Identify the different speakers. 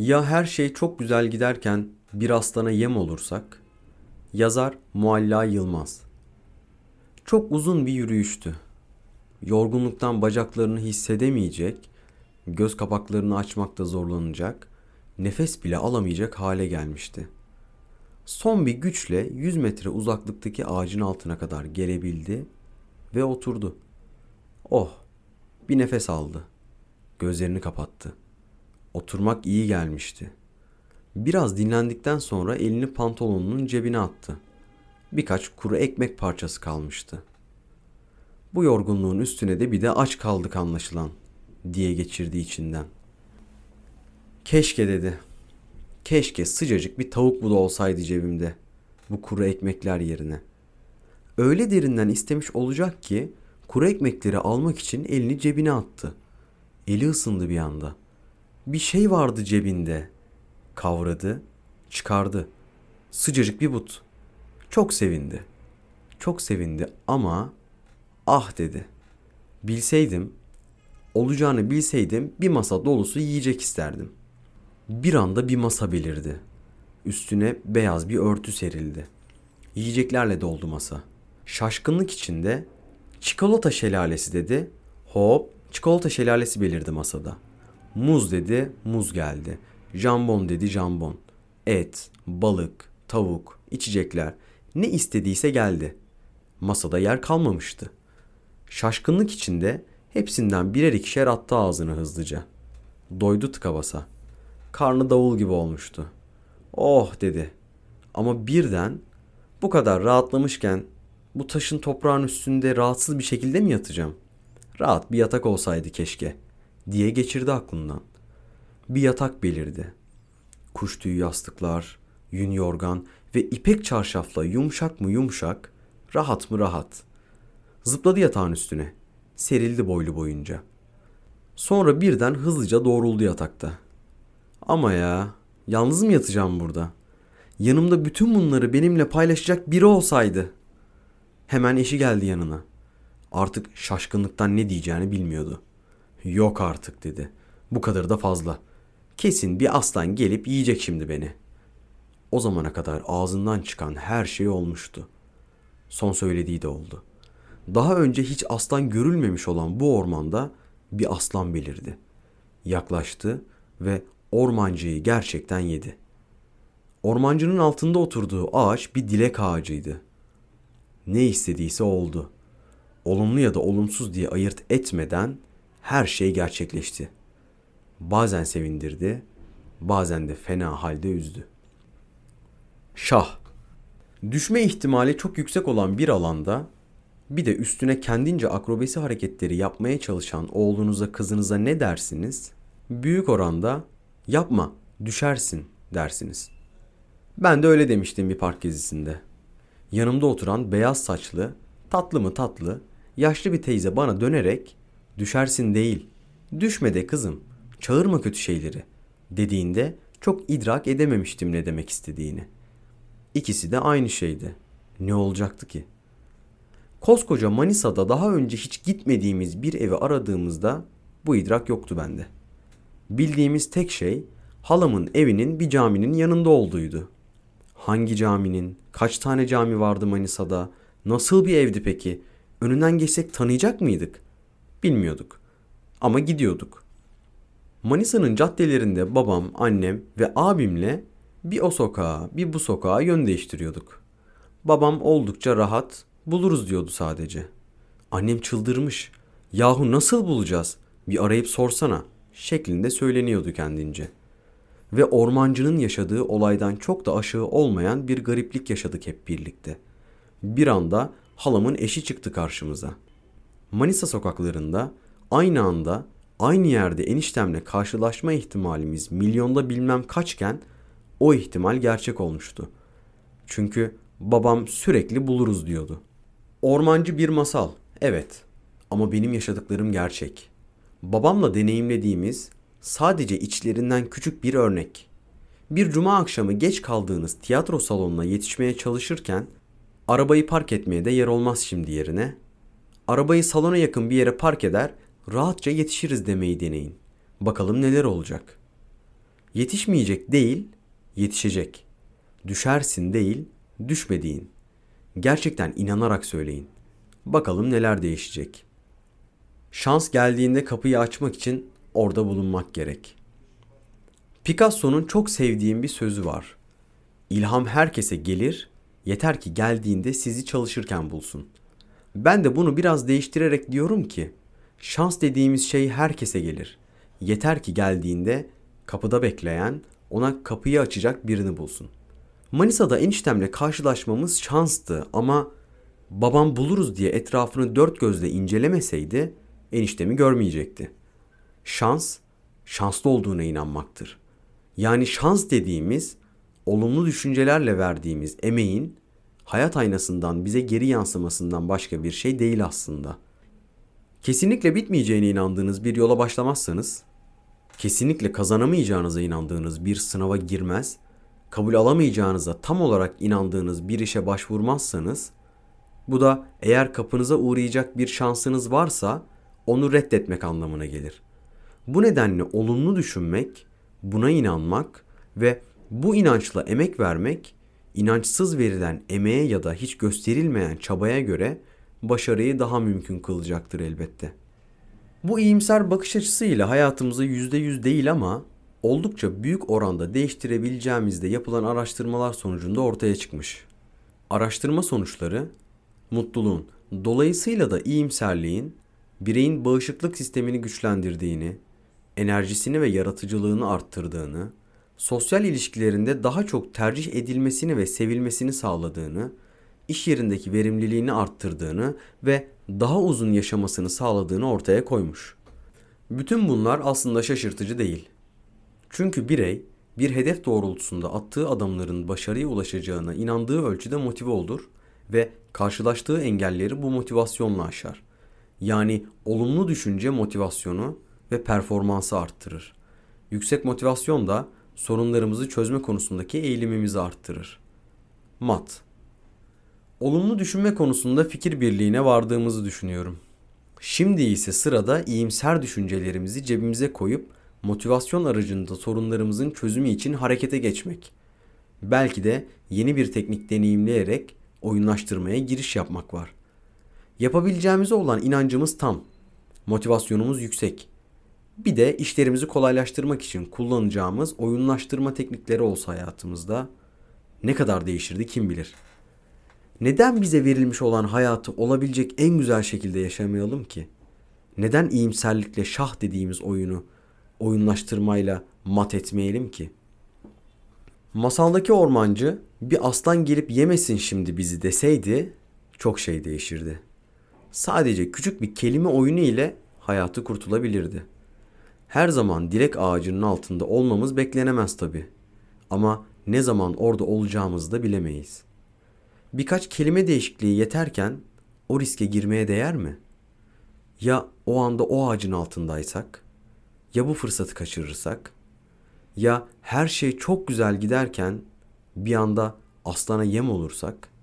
Speaker 1: Ya her şey çok güzel giderken bir aslana yem olursak? Yazar Mualla Yılmaz Çok uzun bir yürüyüştü. Yorgunluktan bacaklarını hissedemeyecek, göz kapaklarını açmakta zorlanacak, nefes bile alamayacak hale gelmişti. Son bir güçle 100 metre uzaklıktaki ağacın altına kadar gelebildi ve oturdu. Oh, bir nefes aldı. Gözlerini kapattı. Oturmak iyi gelmişti. Biraz dinlendikten sonra elini pantolonunun cebine attı. Birkaç kuru ekmek parçası kalmıştı. Bu yorgunluğun üstüne de bir de aç kaldık anlaşılan diye geçirdi içinden. Keşke dedi. Keşke sıcacık bir tavuk budu olsaydı cebimde. Bu kuru ekmekler yerine. Öyle derinden istemiş olacak ki kuru ekmekleri almak için elini cebine attı. Eli ısındı bir anda. Bir şey vardı cebinde. Kavradı, çıkardı. Sıcacık bir but. Çok sevindi. Çok sevindi ama ah dedi. Bilseydim, olacağını bilseydim bir masa dolusu yiyecek isterdim. Bir anda bir masa belirdi. Üstüne beyaz bir örtü serildi. Yiyeceklerle doldu masa. Şaşkınlık içinde çikolata şelalesi dedi. Hop çikolata şelalesi belirdi masada. Muz dedi, muz geldi. Jambon dedi, jambon. Et, balık, tavuk, içecekler. Ne istediyse geldi. Masada yer kalmamıştı. Şaşkınlık içinde hepsinden birer ikişer attı ağzını hızlıca. Doydu tıka basa. Karnı davul gibi olmuştu. Oh dedi. Ama birden bu kadar rahatlamışken bu taşın toprağın üstünde rahatsız bir şekilde mi yatacağım? Rahat bir yatak olsaydı keşke diye geçirdi aklından. Bir yatak belirdi. Kuş tüyü yastıklar, yün yorgan ve ipek çarşafla yumuşak mı yumuşak, rahat mı rahat. Zıpladı yatağın üstüne. Serildi boylu boyunca. Sonra birden hızlıca doğruldu yatakta. Ama ya, yalnız mı yatacağım burada? Yanımda bütün bunları benimle paylaşacak biri olsaydı. Hemen eşi geldi yanına. Artık şaşkınlıktan ne diyeceğini bilmiyordu. Yok artık dedi. Bu kadar da fazla. Kesin bir aslan gelip yiyecek şimdi beni. O zamana kadar ağzından çıkan her şey olmuştu. Son söylediği de oldu. Daha önce hiç aslan görülmemiş olan bu ormanda bir aslan belirdi. Yaklaştı ve ormancıyı gerçekten yedi. Ormancının altında oturduğu ağaç bir dilek ağacıydı. Ne istediyse oldu. Olumlu ya da olumsuz diye ayırt etmeden her şey gerçekleşti. Bazen sevindirdi, bazen de fena halde üzdü. Şah Düşme ihtimali çok yüksek olan bir alanda bir de üstüne kendince akrobasi hareketleri yapmaya çalışan oğlunuza kızınıza ne dersiniz? Büyük oranda yapma düşersin dersiniz. Ben de öyle demiştim bir park gezisinde. Yanımda oturan beyaz saçlı, tatlı mı tatlı, yaşlı bir teyze bana dönerek düşersin değil, düşme de kızım, çağırma kötü şeyleri dediğinde çok idrak edememiştim ne demek istediğini. İkisi de aynı şeydi. Ne olacaktı ki? Koskoca Manisa'da daha önce hiç gitmediğimiz bir evi aradığımızda bu idrak yoktu bende. Bildiğimiz tek şey halamın evinin bir caminin yanında olduğuydu. Hangi caminin, kaç tane cami vardı Manisa'da, nasıl bir evdi peki, önünden geçsek tanıyacak mıydık? Bilmiyorduk. Ama gidiyorduk. Manisa'nın caddelerinde babam, annem ve abimle bir o sokağa, bir bu sokağa yön değiştiriyorduk. Babam oldukça rahat, buluruz diyordu sadece. Annem çıldırmış. Yahu nasıl bulacağız? Bir arayıp sorsana şeklinde söyleniyordu kendince. Ve ormancının yaşadığı olaydan çok da aşağı olmayan bir gariplik yaşadık hep birlikte. Bir anda halamın eşi çıktı karşımıza. Manisa sokaklarında aynı anda aynı yerde eniştemle karşılaşma ihtimalimiz milyonda bilmem kaçken o ihtimal gerçek olmuştu. Çünkü babam sürekli buluruz diyordu. Ormancı bir masal, evet. Ama benim yaşadıklarım gerçek. Babamla deneyimlediğimiz sadece içlerinden küçük bir örnek. Bir cuma akşamı geç kaldığınız tiyatro salonuna yetişmeye çalışırken arabayı park etmeye de yer olmaz şimdi yerine. Arabayı salona yakın bir yere park eder, rahatça yetişiriz demeyi deneyin. Bakalım neler olacak. Yetişmeyecek değil, yetişecek. Düşersin değil, düşmediğin. Gerçekten inanarak söyleyin. Bakalım neler değişecek. Şans geldiğinde kapıyı açmak için orada bulunmak gerek. Picasso'nun çok sevdiğim bir sözü var. İlham herkese gelir, yeter ki geldiğinde sizi çalışırken bulsun. Ben de bunu biraz değiştirerek diyorum ki, şans dediğimiz şey herkese gelir. Yeter ki geldiğinde kapıda bekleyen, ona kapıyı açacak birini bulsun. Manisa'da eniştemle karşılaşmamız şanstı ama babam buluruz diye etrafını dört gözle incelemeseydi eniştemi görmeyecekti. Şans, şanslı olduğuna inanmaktır. Yani şans dediğimiz olumlu düşüncelerle verdiğimiz emeğin hayat aynasından bize geri yansımasından başka bir şey değil aslında. Kesinlikle bitmeyeceğine inandığınız bir yola başlamazsanız, kesinlikle kazanamayacağınıza inandığınız bir sınava girmez, kabul alamayacağınıza tam olarak inandığınız bir işe başvurmazsanız, bu da eğer kapınıza uğrayacak bir şansınız varsa onu reddetmek anlamına gelir. Bu nedenle olumlu düşünmek, buna inanmak ve bu inançla emek vermek, inançsız verilen emeğe ya da hiç gösterilmeyen çabaya göre başarıyı daha mümkün kılacaktır elbette. Bu iyimser bakış açısıyla hayatımızı %100 değil ama oldukça büyük oranda değiştirebileceğimizde yapılan araştırmalar sonucunda ortaya çıkmış. Araştırma sonuçları mutluluğun dolayısıyla da iyimserliğin bireyin bağışıklık sistemini güçlendirdiğini, enerjisini ve yaratıcılığını arttırdığını, sosyal ilişkilerinde daha çok tercih edilmesini ve sevilmesini sağladığını, iş yerindeki verimliliğini arttırdığını ve daha uzun yaşamasını sağladığını ortaya koymuş. Bütün bunlar aslında şaşırtıcı değil. Çünkü birey bir hedef doğrultusunda attığı adamların başarıya ulaşacağına inandığı ölçüde motive olur ve karşılaştığı engelleri bu motivasyonla aşar. Yani olumlu düşünce motivasyonu ve performansı arttırır. Yüksek motivasyon da sorunlarımızı çözme konusundaki eğilimimizi arttırır. Mat Olumlu düşünme konusunda fikir birliğine vardığımızı düşünüyorum. Şimdi ise sırada iyimser düşüncelerimizi cebimize koyup motivasyon aracında sorunlarımızın çözümü için harekete geçmek. Belki de yeni bir teknik deneyimleyerek oyunlaştırmaya giriş yapmak var. Yapabileceğimize olan inancımız tam. Motivasyonumuz yüksek. Bir de işlerimizi kolaylaştırmak için kullanacağımız oyunlaştırma teknikleri olsa hayatımızda ne kadar değişirdi kim bilir. Neden bize verilmiş olan hayatı olabilecek en güzel şekilde yaşamayalım ki? Neden iyimserlikle şah dediğimiz oyunu oyunlaştırmayla mat etmeyelim ki? Masaldaki ormancı bir aslan gelip yemesin şimdi bizi deseydi çok şey değişirdi. Sadece küçük bir kelime oyunu ile hayatı kurtulabilirdi. Her zaman dilek ağacının altında olmamız beklenemez tabi. Ama ne zaman orada olacağımızı da bilemeyiz. Birkaç kelime değişikliği yeterken o riske girmeye değer mi? Ya o anda o ağacın altındaysak? Ya bu fırsatı kaçırırsak? Ya her şey çok güzel giderken bir anda aslana yem olursak?''